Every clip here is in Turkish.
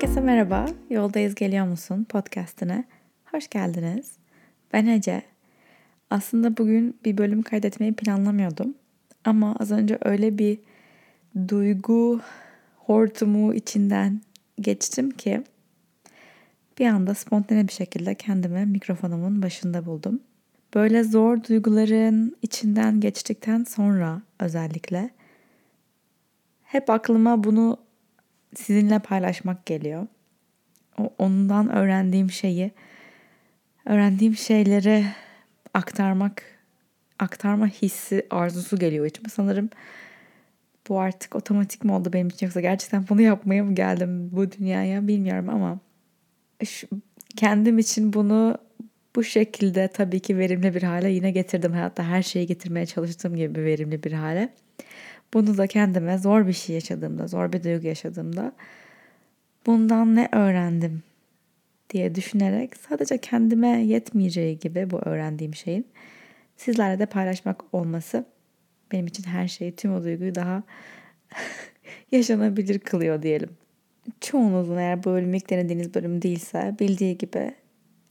Herkese merhaba. Yoldayız geliyor musun podcastine. Hoş geldiniz. Ben Ece. Aslında bugün bir bölüm kaydetmeyi planlamıyordum. Ama az önce öyle bir duygu hortumu içinden geçtim ki bir anda spontane bir şekilde kendimi mikrofonumun başında buldum. Böyle zor duyguların içinden geçtikten sonra özellikle hep aklıma bunu sizinle paylaşmak geliyor. Ondan öğrendiğim şeyi, öğrendiğim şeyleri aktarmak, aktarma hissi, arzusu geliyor içime. Sanırım bu artık otomatik mi oldu benim için yoksa gerçekten bunu yapmaya mı geldim bu dünyaya bilmiyorum ama şu, kendim için bunu bu şekilde tabii ki verimli bir hale yine getirdim. Hayatta her şeyi getirmeye çalıştığım gibi verimli bir hale. Bunu da kendime zor bir şey yaşadığımda, zor bir duygu yaşadığımda bundan ne öğrendim diye düşünerek sadece kendime yetmeyeceği gibi bu öğrendiğim şeyin sizlerle de paylaşmak olması benim için her şeyi, tüm o duyguyu daha yaşanabilir kılıyor diyelim. Çoğunuzun eğer bu bölüm ilk denediğiniz bölüm değilse bildiği gibi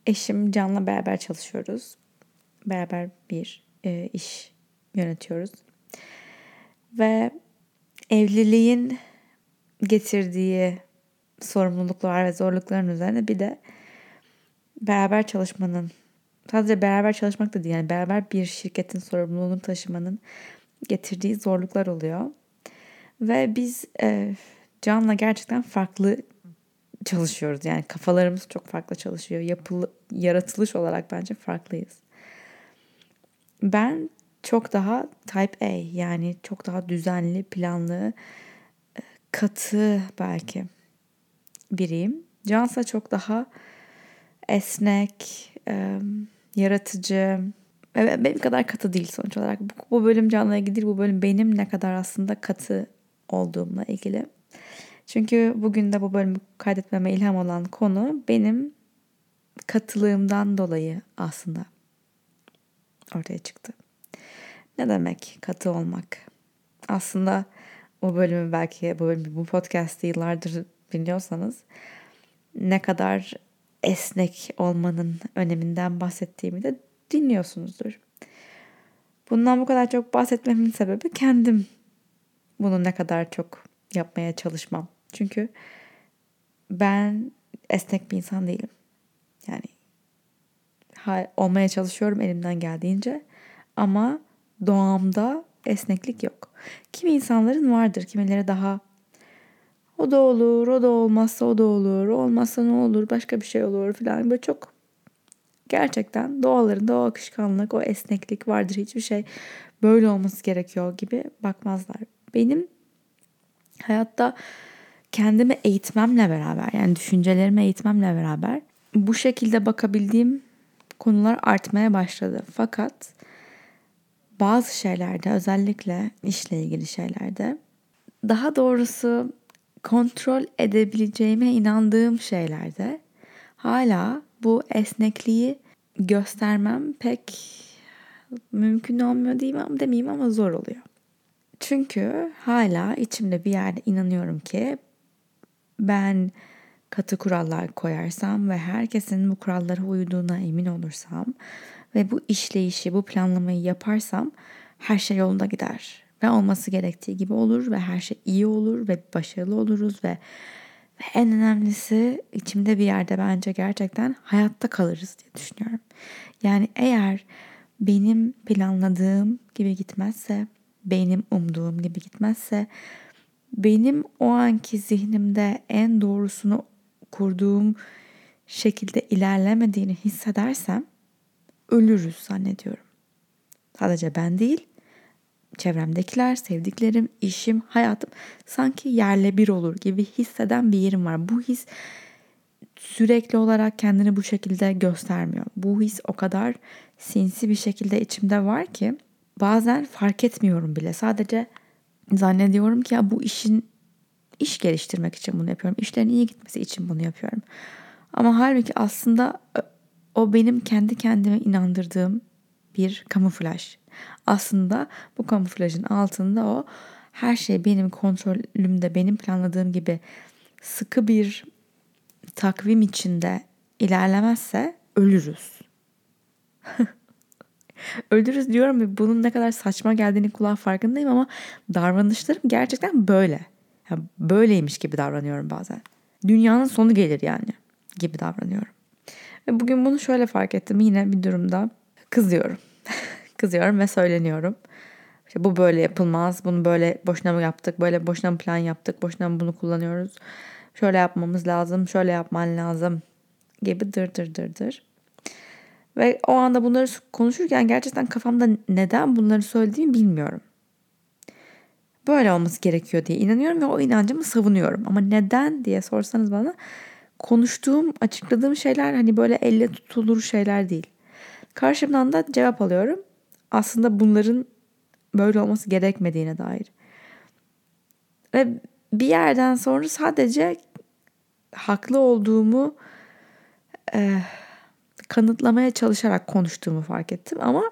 eşim Can'la beraber çalışıyoruz. Beraber bir e, iş yönetiyoruz. Ve evliliğin getirdiği sorumluluklar ve zorlukların üzerine bir de beraber çalışmanın sadece beraber çalışmak da değil yani beraber bir şirketin sorumluluğunu taşımanın getirdiği zorluklar oluyor. Ve biz e, Can'la gerçekten farklı çalışıyoruz. Yani kafalarımız çok farklı çalışıyor. Yapılı, yaratılış olarak bence farklıyız. Ben çok daha type A yani çok daha düzenli, planlı, e, katı belki biriyim. Cansa çok daha esnek, e, yaratıcı. Benim kadar katı değil sonuç olarak. Bu, bölüm Can'la ilgili değil, bu bölüm benim ne kadar aslında katı olduğumla ilgili. Çünkü bugün de bu bölümü kaydetmeme ilham olan konu benim katılığımdan dolayı aslında ortaya çıktı. Ne demek katı olmak? Aslında o bölümü belki bu bölümü bu podcast'ı yıllardır dinliyorsanız ne kadar esnek olmanın öneminden bahsettiğimi de dinliyorsunuzdur. Bundan bu kadar çok bahsetmemin sebebi kendim bunu ne kadar çok yapmaya çalışmam. Çünkü ben esnek bir insan değilim. Yani olmaya çalışıyorum elimden geldiğince ama doğamda esneklik yok. Kimi insanların vardır, kimileri daha o da olur, o da olmazsa o da olur, olmazsa ne olur, başka bir şey olur falan. Böyle çok gerçekten doğalarında o akışkanlık, o esneklik vardır. Hiçbir şey böyle olması gerekiyor gibi bakmazlar. Benim hayatta kendimi eğitmemle beraber yani düşüncelerimi eğitmemle beraber bu şekilde bakabildiğim konular artmaya başladı. Fakat bazı şeylerde özellikle işle ilgili şeylerde daha doğrusu kontrol edebileceğime inandığım şeylerde hala bu esnekliği göstermem pek mümkün olmuyor diyeyim demeyeyim ama zor oluyor. Çünkü hala içimde bir yerde inanıyorum ki ben katı kurallar koyarsam ve herkesin bu kurallara uyduğuna emin olursam ve bu işleyişi, bu planlamayı yaparsam her şey yolunda gider ve olması gerektiği gibi olur ve her şey iyi olur ve başarılı oluruz ve ve en önemlisi içimde bir yerde bence gerçekten hayatta kalırız diye düşünüyorum. Yani eğer benim planladığım gibi gitmezse, benim umduğum gibi gitmezse, benim o anki zihnimde en doğrusunu kurduğum şekilde ilerlemediğini hissedersem ölürüz zannediyorum. Sadece ben değil, çevremdekiler, sevdiklerim, işim, hayatım sanki yerle bir olur gibi hisseden bir yerim var. Bu his sürekli olarak kendini bu şekilde göstermiyor. Bu his o kadar sinsi bir şekilde içimde var ki bazen fark etmiyorum bile. Sadece zannediyorum ki ya bu işin iş geliştirmek için bunu yapıyorum. İşlerin iyi gitmesi için bunu yapıyorum. Ama halbuki aslında o benim kendi kendime inandırdığım bir kamuflaj. Aslında bu kamuflajın altında o her şey benim kontrolümde, benim planladığım gibi sıkı bir takvim içinde ilerlemezse ölürüz. ölürüz diyorum ve bunun ne kadar saçma geldiğini kulağa farkındayım ama davranışlarım gerçekten böyle. Yani böyleymiş gibi davranıyorum bazen. Dünyanın sonu gelir yani gibi davranıyorum. Ve bugün bunu şöyle fark ettim yine bir durumda kızıyorum. kızıyorum ve söyleniyorum. İşte bu böyle yapılmaz. Bunu böyle boşuna mı yaptık? Böyle boşuna mı plan yaptık? Boşuna mı bunu kullanıyoruz? Şöyle yapmamız lazım. Şöyle yapman lazım gibi dır dır dır dır. Ve o anda bunları konuşurken gerçekten kafamda neden bunları söylediğimi bilmiyorum. Böyle olması gerekiyor diye inanıyorum ve o inancımı savunuyorum. Ama neden diye sorsanız bana konuştuğum, açıkladığım şeyler hani böyle elle tutulur şeyler değil. Karşımdan da cevap alıyorum. Aslında bunların böyle olması gerekmediğine dair. Ve bir yerden sonra sadece haklı olduğumu e, kanıtlamaya çalışarak konuştuğumu fark ettim. Ama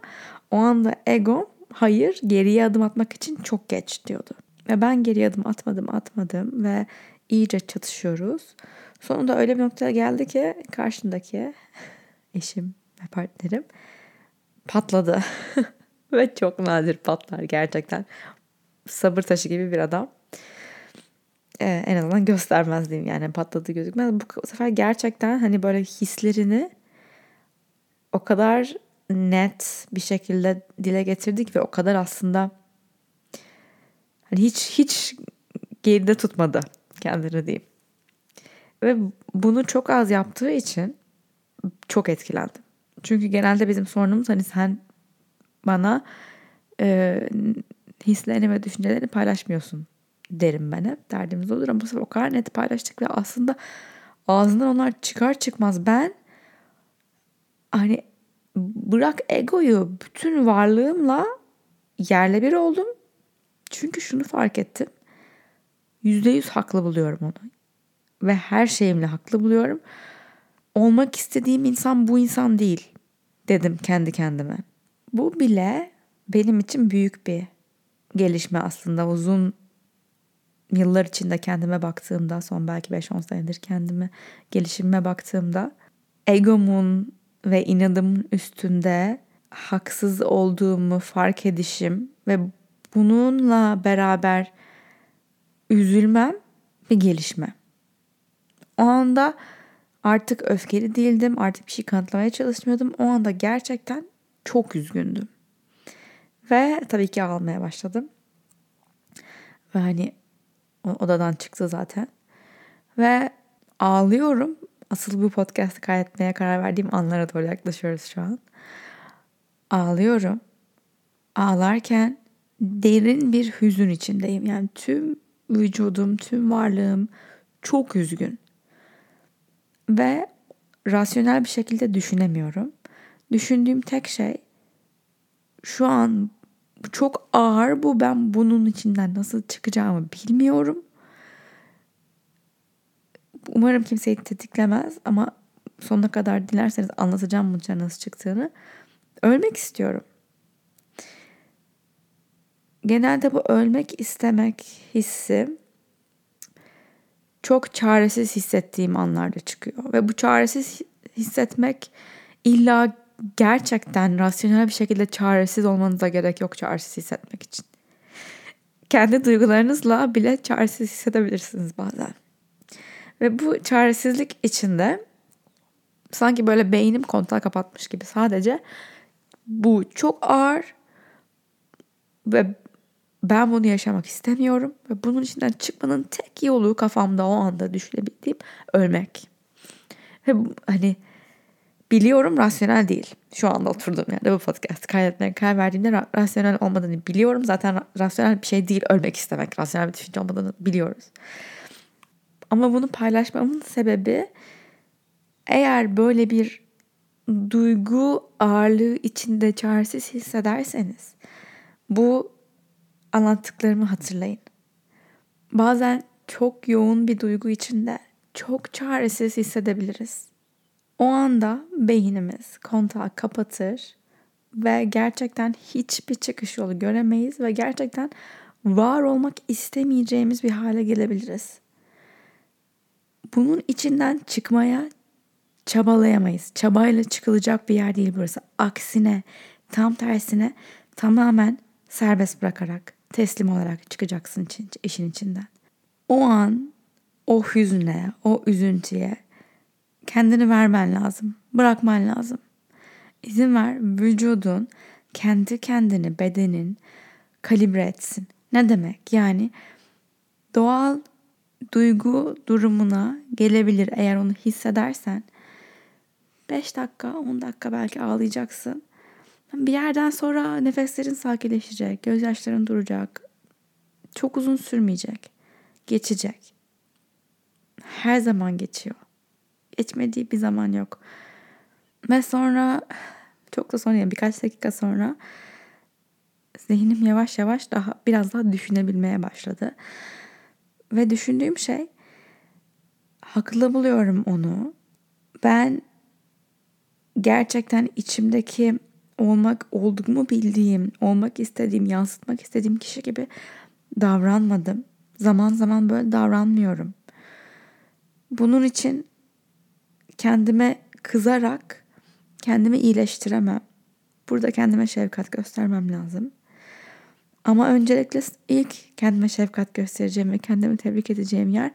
o anda ego hayır geriye adım atmak için çok geç diyordu. Ve ben geriye adım atmadım atmadım ve iyice çatışıyoruz. Sonunda öyle bir noktaya geldi ki karşındaki eşim ve partnerim patladı. ve çok nadir patlar gerçekten. Sabır taşı gibi bir adam. Ee, en azından göstermez diyeyim yani patladı gözükmez. Bu sefer gerçekten hani böyle hislerini o kadar net bir şekilde dile getirdik ve o kadar aslında hani hiç hiç geride tutmadı kendini diyeyim. Ve bunu çok az yaptığı için çok etkilendim. Çünkü genelde bizim sorunumuz hani sen bana e, hislerini ve düşüncelerini paylaşmıyorsun derim ben hep. Derdimiz olur ama bu sefer o kadar net paylaştık ve aslında ağzından onlar çıkar çıkmaz ben hani bırak egoyu bütün varlığımla yerle bir oldum. Çünkü şunu fark ettim. Yüzde yüz haklı buluyorum onu. Ve her şeyimle haklı buluyorum. Olmak istediğim insan bu insan değil dedim kendi kendime. Bu bile benim için büyük bir gelişme aslında. Uzun yıllar içinde kendime baktığımda son belki 5-10 senedir kendime gelişimime baktığımda egomun ve inadımın üstünde haksız olduğumu fark edişim ve bununla beraber üzülmem bir gelişme. O anda artık öfkeli değildim, artık bir şey kanıtlamaya çalışmıyordum. O anda gerçekten çok üzgündüm. Ve tabii ki ağlamaya başladım. Ve hani odadan çıktı zaten. Ve ağlıyorum. Asıl bu podcast'ı kaydetmeye karar verdiğim anlara doğru yaklaşıyoruz şu an. Ağlıyorum. Ağlarken derin bir hüzün içindeyim. Yani tüm vücudum, tüm varlığım çok üzgün. Ve rasyonel bir şekilde düşünemiyorum. Düşündüğüm tek şey şu an çok ağır bu. Ben bunun içinden nasıl çıkacağımı bilmiyorum. Umarım kimseyi tetiklemez ama sonuna kadar dilerseniz anlatacağım bunun nasıl çıktığını. Ölmek istiyorum. Genelde bu ölmek istemek hissi çok çaresiz hissettiğim anlarda çıkıyor. Ve bu çaresiz hissetmek illa gerçekten rasyonel bir şekilde çaresiz olmanıza gerek yok çaresiz hissetmek için. Kendi duygularınızla bile çaresiz hissedebilirsiniz bazen. Ve bu çaresizlik içinde sanki böyle beynim kontağı kapatmış gibi sadece bu çok ağır ve ben bunu yaşamak istemiyorum ve bunun içinden çıkmanın tek yolu kafamda o anda düşünebildiğim ölmek. Ve hani biliyorum rasyonel değil. Şu anda oturduğum yerde bu podcast kaydetmeye karar verdiğimde rasyonel olmadığını biliyorum. Zaten rasyonel bir şey değil ölmek istemek. Rasyonel bir düşünce olmadığını biliyoruz. Ama bunu paylaşmamın sebebi eğer böyle bir duygu ağırlığı içinde çaresiz hissederseniz bu anlattıklarımı hatırlayın. Bazen çok yoğun bir duygu içinde çok çaresiz hissedebiliriz. O anda beynimiz kontağı kapatır ve gerçekten hiçbir çıkış yolu göremeyiz ve gerçekten var olmak istemeyeceğimiz bir hale gelebiliriz. bunun içinden çıkmaya çabalayamayız. Çabayla çıkılacak bir yer değil burası. Aksine tam tersine tamamen serbest bırakarak, teslim olarak çıkacaksın için, işin içinden. O an o hüzne, o üzüntüye kendini vermen lazım. Bırakman lazım. İzin ver vücudun kendi kendini, bedenin kalibre etsin. Ne demek? Yani doğal duygu durumuna gelebilir eğer onu hissedersen. 5 dakika, 10 dakika belki ağlayacaksın. Bir yerden sonra nefeslerin sakinleşecek, gözyaşların duracak. Çok uzun sürmeyecek. Geçecek. Her zaman geçiyor. Geçmediği bir zaman yok. Ve sonra çok da sonra yani birkaç dakika sonra zihnim yavaş yavaş daha biraz daha düşünebilmeye başladı. Ve düşündüğüm şey haklı buluyorum onu. Ben gerçekten içimdeki olmak olduğumu bildiğim, olmak istediğim, yansıtmak istediğim kişi gibi davranmadım. Zaman zaman böyle davranmıyorum. Bunun için kendime kızarak kendimi iyileştiremem. Burada kendime şefkat göstermem lazım. Ama öncelikle ilk kendime şefkat göstereceğim ve kendimi tebrik edeceğim yer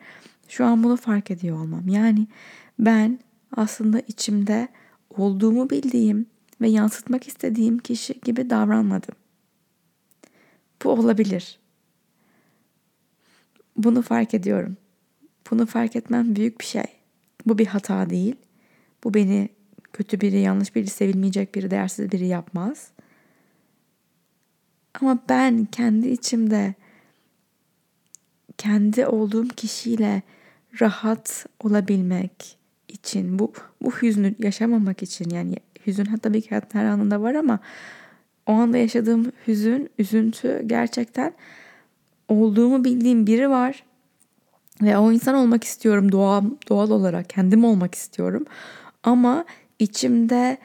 şu an bunu fark ediyor olmam. Yani ben aslında içimde olduğumu bildiğim ve yansıtmak istediğim kişi gibi davranmadım. Bu olabilir. Bunu fark ediyorum. Bunu fark etmem büyük bir şey. Bu bir hata değil. Bu beni kötü biri, yanlış biri, sevilmeyecek biri, değersiz biri yapmaz. Ama ben kendi içimde kendi olduğum kişiyle rahat olabilmek için bu bu hüznü yaşamamak için yani hüzün tabii ki hayatın her anında var ama o anda yaşadığım hüzün, üzüntü gerçekten olduğumu bildiğim biri var. Ve o insan olmak istiyorum doğal, doğal olarak. Kendim olmak istiyorum. Ama içimde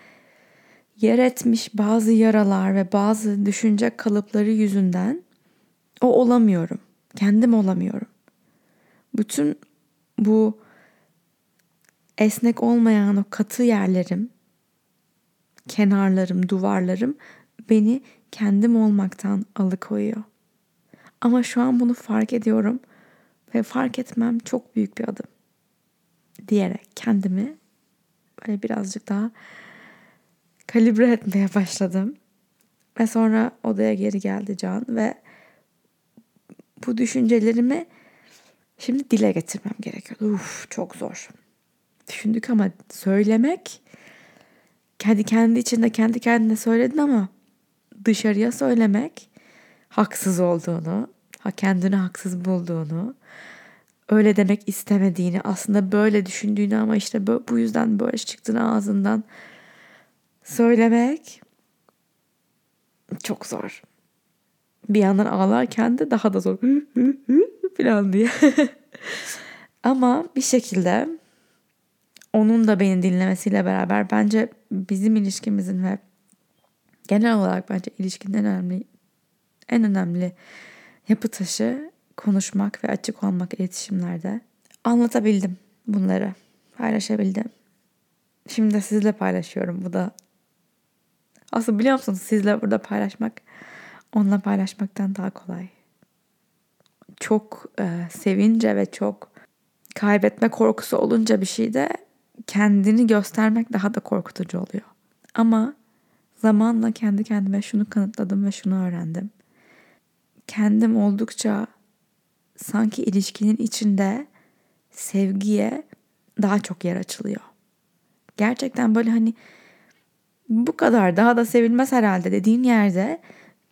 yer etmiş bazı yaralar ve bazı düşünce kalıpları yüzünden o olamıyorum. Kendim olamıyorum. Bütün bu esnek olmayan o katı yerlerim, kenarlarım, duvarlarım beni kendim olmaktan alıkoyuyor. Ama şu an bunu fark ediyorum ve fark etmem çok büyük bir adım diyerek kendimi böyle birazcık daha kalibre etmeye başladım. Ve sonra odaya geri geldi Can ve bu düşüncelerimi şimdi dile getirmem gerekiyor. Uf çok zor. Düşündük ama söylemek kendi kendi içinde kendi kendine söyledin ama dışarıya söylemek haksız olduğunu, ha kendini haksız bulduğunu, öyle demek istemediğini, aslında böyle düşündüğünü ama işte bu yüzden böyle çıktığını ağzından söylemek çok zor. Bir yandan ağlarken de daha da zor. falan diye. ama bir şekilde onun da beni dinlemesiyle beraber bence bizim ilişkimizin ve genel olarak bence ilişkinin en önemli en önemli yapı taşı konuşmak ve açık olmak iletişimlerde. Anlatabildim bunları. Paylaşabildim. Şimdi de sizle paylaşıyorum. Bu da aslında biliyor musunuz sizle burada paylaşmak onunla paylaşmaktan daha kolay. Çok e, sevince ve çok kaybetme korkusu olunca bir şeyde kendini göstermek daha da korkutucu oluyor. Ama zamanla kendi kendime şunu kanıtladım ve şunu öğrendim. Kendim oldukça sanki ilişkinin içinde sevgiye daha çok yer açılıyor. Gerçekten böyle hani bu kadar daha da sevilmez herhalde dediğin yerde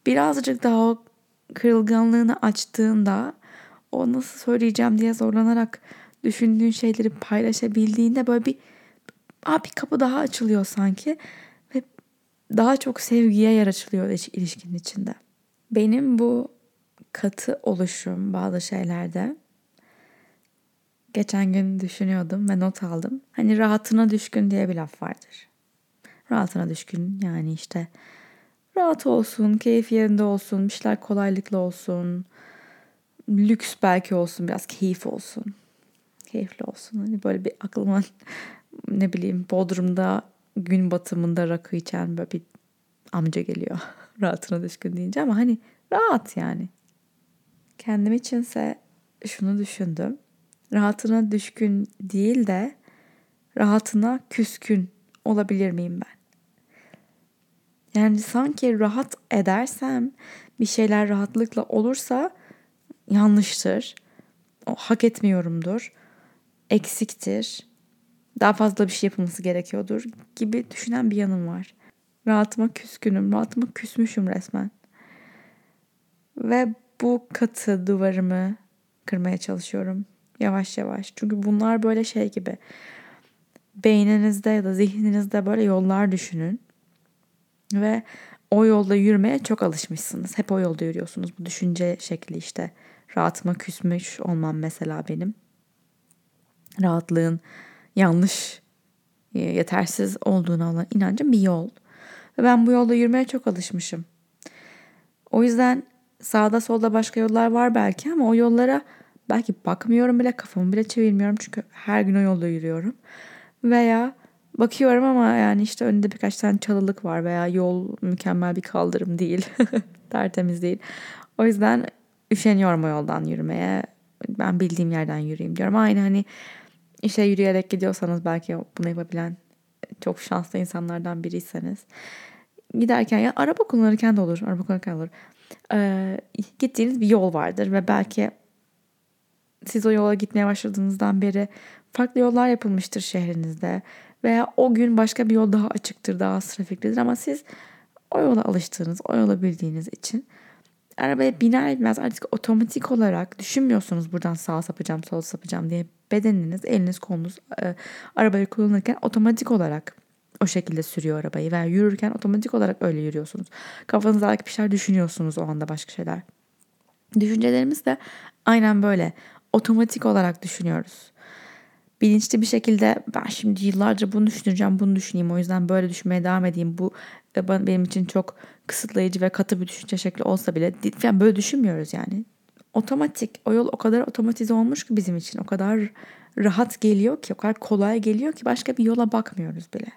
birazcık daha o kırılganlığını açtığında o nasıl söyleyeceğim diye zorlanarak düşündüğün şeyleri paylaşabildiğinde böyle bir Aa, bir kapı daha açılıyor sanki ve daha çok sevgiye yer açılıyor ilişkinin içinde. Benim bu katı oluşum bazı şeylerde geçen gün düşünüyordum ve not aldım. Hani rahatına düşkün diye bir laf vardır. Rahatına düşkün yani işte rahat olsun, keyif yerinde olsun, bir şeyler kolaylıkla olsun, lüks belki olsun, biraz keyif olsun keyifli olsun. Hani böyle bir aklıma ne bileyim Bodrum'da gün batımında rakı içen böyle bir amca geliyor. Rahatına düşkün deyince ama hani rahat yani. Kendim içinse şunu düşündüm. Rahatına düşkün değil de rahatına küskün olabilir miyim ben? Yani sanki rahat edersem bir şeyler rahatlıkla olursa yanlıştır. O hak etmiyorumdur. Eksiktir. Daha fazla bir şey yapılması gerekiyordur gibi düşünen bir yanım var. Rahatıma küskünüm, rahatıma küsmüşüm resmen. Ve bu katı duvarımı kırmaya çalışıyorum yavaş yavaş. Çünkü bunlar böyle şey gibi. Beyninizde ya da zihninizde böyle yollar düşünün. Ve o yolda yürümeye çok alışmışsınız. Hep o yolda yürüyorsunuz. Bu düşünce şekli işte. Rahatıma küsmüş olmam mesela benim. Rahatlığın yanlış, e, yetersiz olduğuna olan inancım bir yol. Ve ben bu yolda yürümeye çok alışmışım. O yüzden sağda solda başka yollar var belki ama o yollara belki bakmıyorum bile kafamı bile çevirmiyorum çünkü her gün o yolda yürüyorum. Veya bakıyorum ama yani işte önünde birkaç tane çalılık var veya yol mükemmel bir kaldırım değil. Tertemiz değil. O yüzden üşeniyorum o yoldan yürümeye. Ben bildiğim yerden yürüyeyim diyorum. Aynı hani işe yürüyerek gidiyorsanız belki bunu yapabilen çok şanslı insanlardan biriyseniz giderken ya araba kullanırken de olur. Araba kullanırken olur. Ee, gittiğiniz bir yol vardır ve belki siz o yola gitmeye başladığınızdan beri farklı yollar yapılmıştır şehrinizde veya o gün başka bir yol daha açıktır, daha az trafiklidir ama siz o yola alıştığınız, o yola bildiğiniz için arabaya biner binmez artık otomatik olarak düşünmüyorsunuz buradan sağa sapacağım, sol sapacağım diye bedeniniz, eliniz, kolunuz e, arabayı kullanırken otomatik olarak o şekilde sürüyor arabayı veya yürürken otomatik olarak öyle yürüyorsunuz. Kafanızda belki bir şeyler düşünüyorsunuz o anda başka şeyler. Düşüncelerimiz de aynen böyle otomatik olarak düşünüyoruz. Bilinçli bir şekilde ben şimdi yıllarca bunu düşüneceğim, bunu düşüneyim. O yüzden böyle düşünmeye devam edeyim. Bu benim için çok kısıtlayıcı ve katı bir düşünce şekli olsa bile yani böyle düşünmüyoruz yani. Otomatik. O yol o kadar otomatize olmuş ki bizim için. O kadar rahat geliyor ki, o kadar kolay geliyor ki başka bir yola bakmıyoruz bile.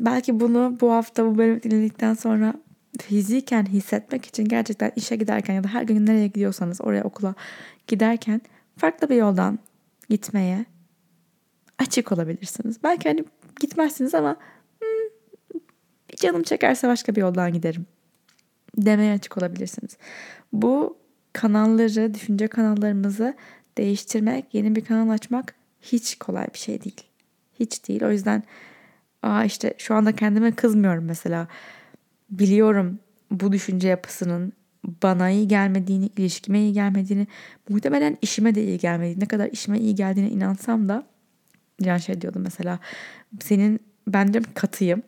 Belki bunu bu hafta bu bölümü dinledikten sonra fiziken hissetmek için gerçekten işe giderken ya da her gün nereye gidiyorsanız oraya okula giderken farklı bir yoldan gitmeye açık olabilirsiniz. Belki hani gitmezsiniz ama canım çekerse başka bir yoldan giderim demeye açık olabilirsiniz. Bu kanalları, düşünce kanallarımızı değiştirmek, yeni bir kanal açmak hiç kolay bir şey değil. Hiç değil. O yüzden aa işte şu anda kendime kızmıyorum mesela. Biliyorum bu düşünce yapısının bana iyi gelmediğini, ilişkime iyi gelmediğini, muhtemelen işime de iyi gelmediğini, ne kadar işime iyi geldiğine inansam da Can şey diyordu mesela senin ben diyorum katıyım.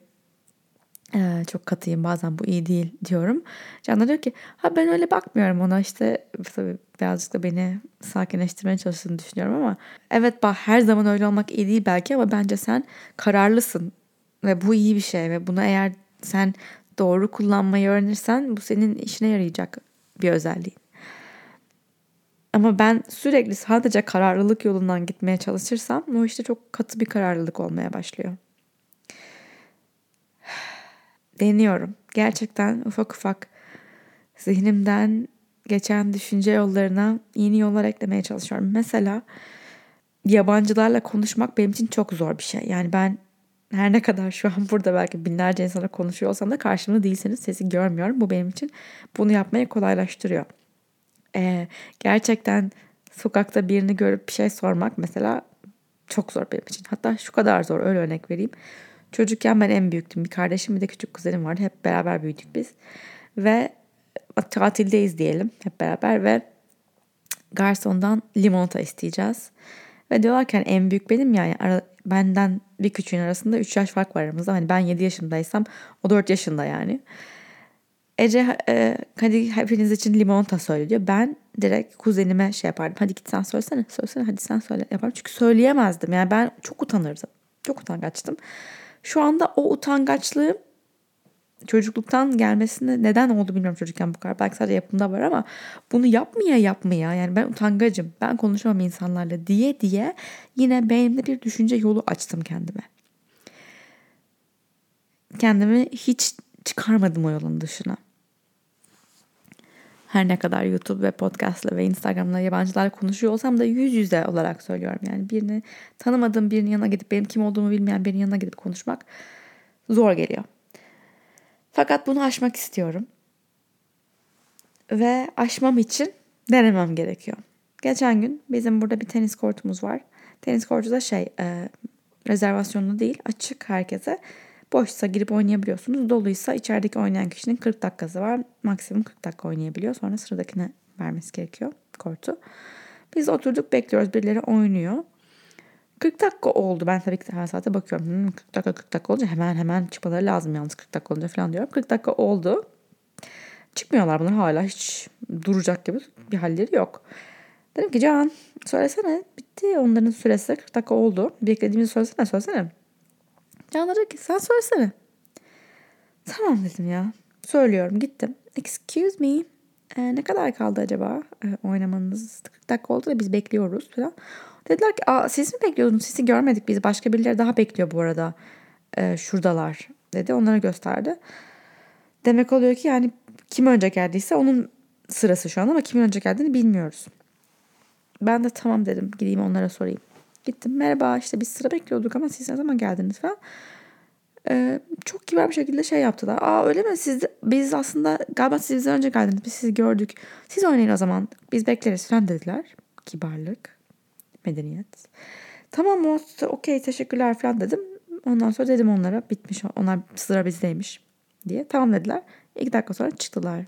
Ee, çok katıyım bazen bu iyi değil diyorum. Can da diyor ki ha ben öyle bakmıyorum ona işte tabii birazcık da beni sakinleştirmeye çalıştığını düşünüyorum ama evet bak her zaman öyle olmak iyi değil belki ama bence sen kararlısın ve bu iyi bir şey ve bunu eğer sen doğru kullanmayı öğrenirsen bu senin işine yarayacak bir özelliğin. Ama ben sürekli sadece kararlılık yolundan gitmeye çalışırsam o işte çok katı bir kararlılık olmaya başlıyor. Deniyorum. Gerçekten ufak ufak zihnimden geçen düşünce yollarına yeni yollar eklemeye çalışıyorum. Mesela yabancılarla konuşmak benim için çok zor bir şey. Yani ben her ne kadar şu an burada belki binlerce insana konuşuyor olsam da karşımda değilseniz sesi görmüyorum. Bu benim için bunu yapmayı kolaylaştırıyor. Ee, gerçekten sokakta birini görüp bir şey sormak mesela çok zor benim için. Hatta şu kadar zor öyle örnek vereyim. Çocukken ben en büyüktüm. Bir kardeşim bir de küçük kuzenim vardı. Hep beraber büyüdük biz. Ve tatildeyiz diyelim hep beraber ve garsondan limonata isteyeceğiz. Ve diyorlar ki hani en büyük benim yani ara, benden bir küçüğün arasında 3 yaş fark var aramızda. Hani ben 7 yaşındaysam o 4 yaşında yani. Ece e, hadi hepiniz için limonata söyle diyor. Ben direkt kuzenime şey yapardım. Hadi git sen söylesene. Söylesene hadi sen söyle yaparım. Çünkü söyleyemezdim. Yani ben çok utanırdım. Çok utangaçtım. Şu anda o utangaçlığım çocukluktan gelmesine neden oldu bilmiyorum çocukken bu kadar. Belki sadece yapımda var ama bunu yapmaya yapmaya yani ben utangacım ben konuşamam insanlarla diye diye yine beynimde bir düşünce yolu açtım kendime. Kendimi hiç çıkarmadım o yolun dışına. Her ne kadar YouTube ve podcastla ve Instagram'la yabancılarla konuşuyor olsam da yüz yüze olarak söylüyorum. Yani birini tanımadığım birinin yanına gidip benim kim olduğumu bilmeyen birinin yanına gidip konuşmak zor geliyor. Fakat bunu aşmak istiyorum. Ve aşmam için denemem gerekiyor. Geçen gün bizim burada bir tenis kortumuz var. Tenis kortu da şey e, rezervasyonlu değil açık herkese. Boşsa girip oynayabiliyorsunuz. Doluysa içerideki oynayan kişinin 40 dakikası var. Maksimum 40 dakika oynayabiliyor. Sonra sıradakine vermesi gerekiyor kortu. Biz oturduk bekliyoruz. Birileri oynuyor. 40 dakika oldu. Ben tabii ki her saate bakıyorum. Hmm, 40 dakika 40 dakika olunca hemen hemen çıkmaları lazım yalnız 40 dakika olunca falan diyorum. 40 dakika oldu. Çıkmıyorlar bunlar hala hiç duracak gibi bir halleri yok. Dedim ki Can söylesene bitti onların süresi 40 dakika oldu. Beklediğimizi söylesene söylesene. Can dedi ki sen söylesene. Tamam dedim ya. Söylüyorum gittim. Excuse me. E, ne kadar kaldı acaba e, oynamanız? 40 dakika oldu da biz bekliyoruz falan. Dediler ki Aa, siz mi bekliyordunuz? Sizi görmedik biz. Başka birileri daha bekliyor bu arada. E, şuradalar dedi. Onlara gösterdi. Demek oluyor ki yani kim önce geldiyse onun sırası şu an ama kimin önce geldiğini bilmiyoruz. Ben de tamam dedim. Gideyim onlara sorayım. Gittim. Merhaba işte biz sıra bekliyorduk ama siz ne zaman geldiniz falan. Ee, çok kibar bir şekilde şey yaptılar. Aa öyle mi? Siz biz aslında galiba siz bizden önce geldiniz. Biz sizi gördük. Siz oynayın o zaman. Biz bekleriz falan dediler. Kibarlık. Medeniyet. Tamam o okey teşekkürler falan dedim. Ondan sonra dedim onlara bitmiş. Onlar sıra bizdeymiş diye. Tamam dediler. İki dakika sonra çıktılar.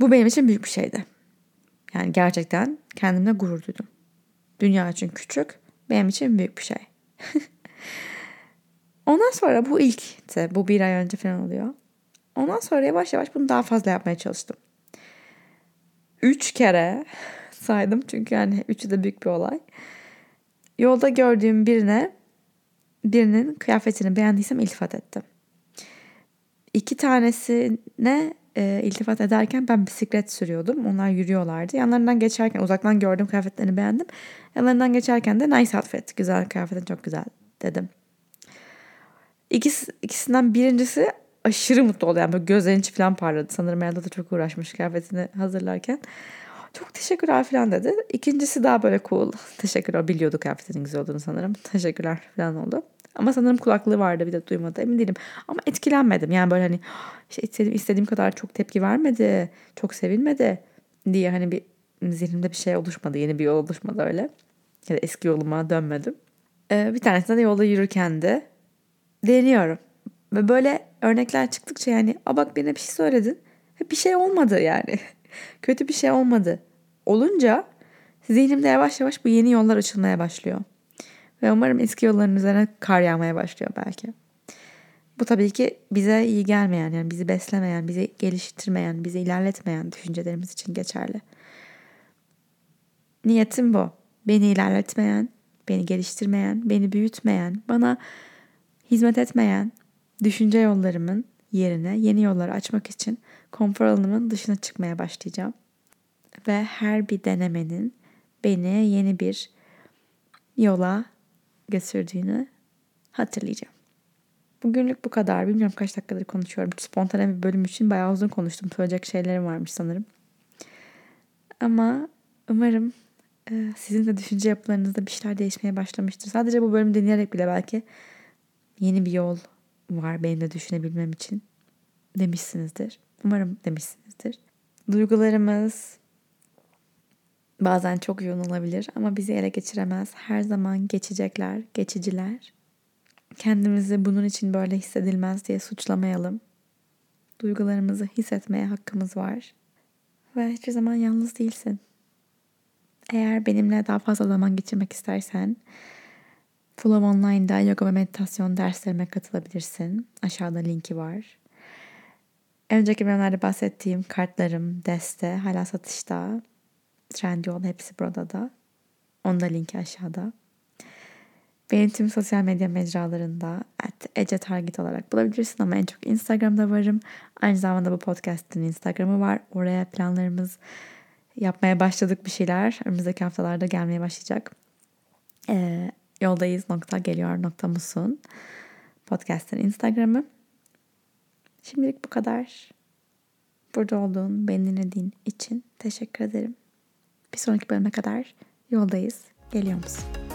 Bu benim için büyük bir şeydi. Yani gerçekten kendimle gurur duydum. Dünya için küçük, benim için büyük bir şey. Ondan sonra bu ilk, bu bir ay önce falan oluyor. Ondan sonra yavaş yavaş bunu daha fazla yapmaya çalıştım. Üç kere saydım çünkü yani üçü de büyük bir olay. Yolda gördüğüm birine birinin kıyafetini beğendiysem iltifat ettim. İki tanesine e, iltifat ederken ben bisiklet sürüyordum. Onlar yürüyorlardı. Yanlarından geçerken uzaktan gördüğüm kıyafetlerini beğendim. Yanlarından geçerken de nice outfit. Güzel kıyafetin çok güzel dedim. İkisi, ikisinden birincisi aşırı mutlu oldu. Yani böyle gözlerin içi falan parladı. Sanırım Elde da çok uğraşmış kıyafetini hazırlarken. Çok teşekkürler falan dedi. İkincisi daha böyle cool. Teşekkürler. Biliyordu kıyafetinin güzel olduğunu sanırım. Teşekkürler falan oldu. Ama sanırım kulaklığı vardı bir de duymadı emin değilim. Ama etkilenmedim. Yani böyle hani işte istediğim, istediğim kadar çok tepki vermedi. Çok sevilmedi diye hani bir zihnimde bir şey oluşmadı. Yeni bir yol oluşmadı öyle. Ya da eski yoluma dönmedim. Ee, bir tanesinde de yolda yürürken de deniyorum. Ve böyle örnekler çıktıkça yani a bak birine bir şey söyledin. Bir şey olmadı yani. Kötü bir şey olmadı. Olunca zihnimde yavaş yavaş bu yeni yollar açılmaya başlıyor. Ve umarım eski yolların üzerine kar yağmaya başlıyor belki. Bu tabii ki bize iyi gelmeyen, yani bizi beslemeyen, bizi geliştirmeyen, bizi ilerletmeyen düşüncelerimiz için geçerli. Niyetim bu. Beni ilerletmeyen, beni geliştirmeyen, beni büyütmeyen, bana hizmet etmeyen düşünce yollarımın yerine yeni yolları açmak için konfor alanımın dışına çıkmaya başlayacağım. Ve her bir denemenin beni yeni bir yola götürdüğünü hatırlayacağım. Bugünlük bu kadar. Bilmiyorum kaç dakikadır konuşuyorum. Spontane bir bölüm için bayağı uzun konuştum. Söyleyecek şeylerim varmış sanırım. Ama umarım sizin de düşünce yapılarınızda bir şeyler değişmeye başlamıştır. Sadece bu bölümü dinleyerek bile belki yeni bir yol var benim de düşünebilmem için demişsinizdir. Umarım demişsinizdir. Duygularımız bazen çok yoğun olabilir ama bizi ele geçiremez. Her zaman geçecekler, geçiciler. Kendimizi bunun için böyle hissedilmez diye suçlamayalım. Duygularımızı hissetmeye hakkımız var. Ve hiçbir zaman yalnız değilsin. Eğer benimle daha fazla zaman geçirmek istersen Flow Online'da yoga ve meditasyon derslerime katılabilirsin. Aşağıda linki var. Önceki bölümlerde bahsettiğim kartlarım, deste hala satışta. Trendyol hepsi burada da. Onun da linki aşağıda. Beni tüm sosyal medya mecralarında at Ece Target olarak bulabilirsin ama en çok Instagram'da varım. Aynı zamanda bu podcast'in Instagram'ı var. Oraya planlarımız yapmaya başladık bir şeyler. Önümüzdeki haftalarda gelmeye başlayacak. Ee, yoldayız nokta geliyor nokta musun. Podcast'ın Instagram'ı. Şimdilik bu kadar. Burada olduğun, beni dinlediğin için teşekkür ederim. Bir sonraki bölüme kadar yoldayız. Geliyor musun?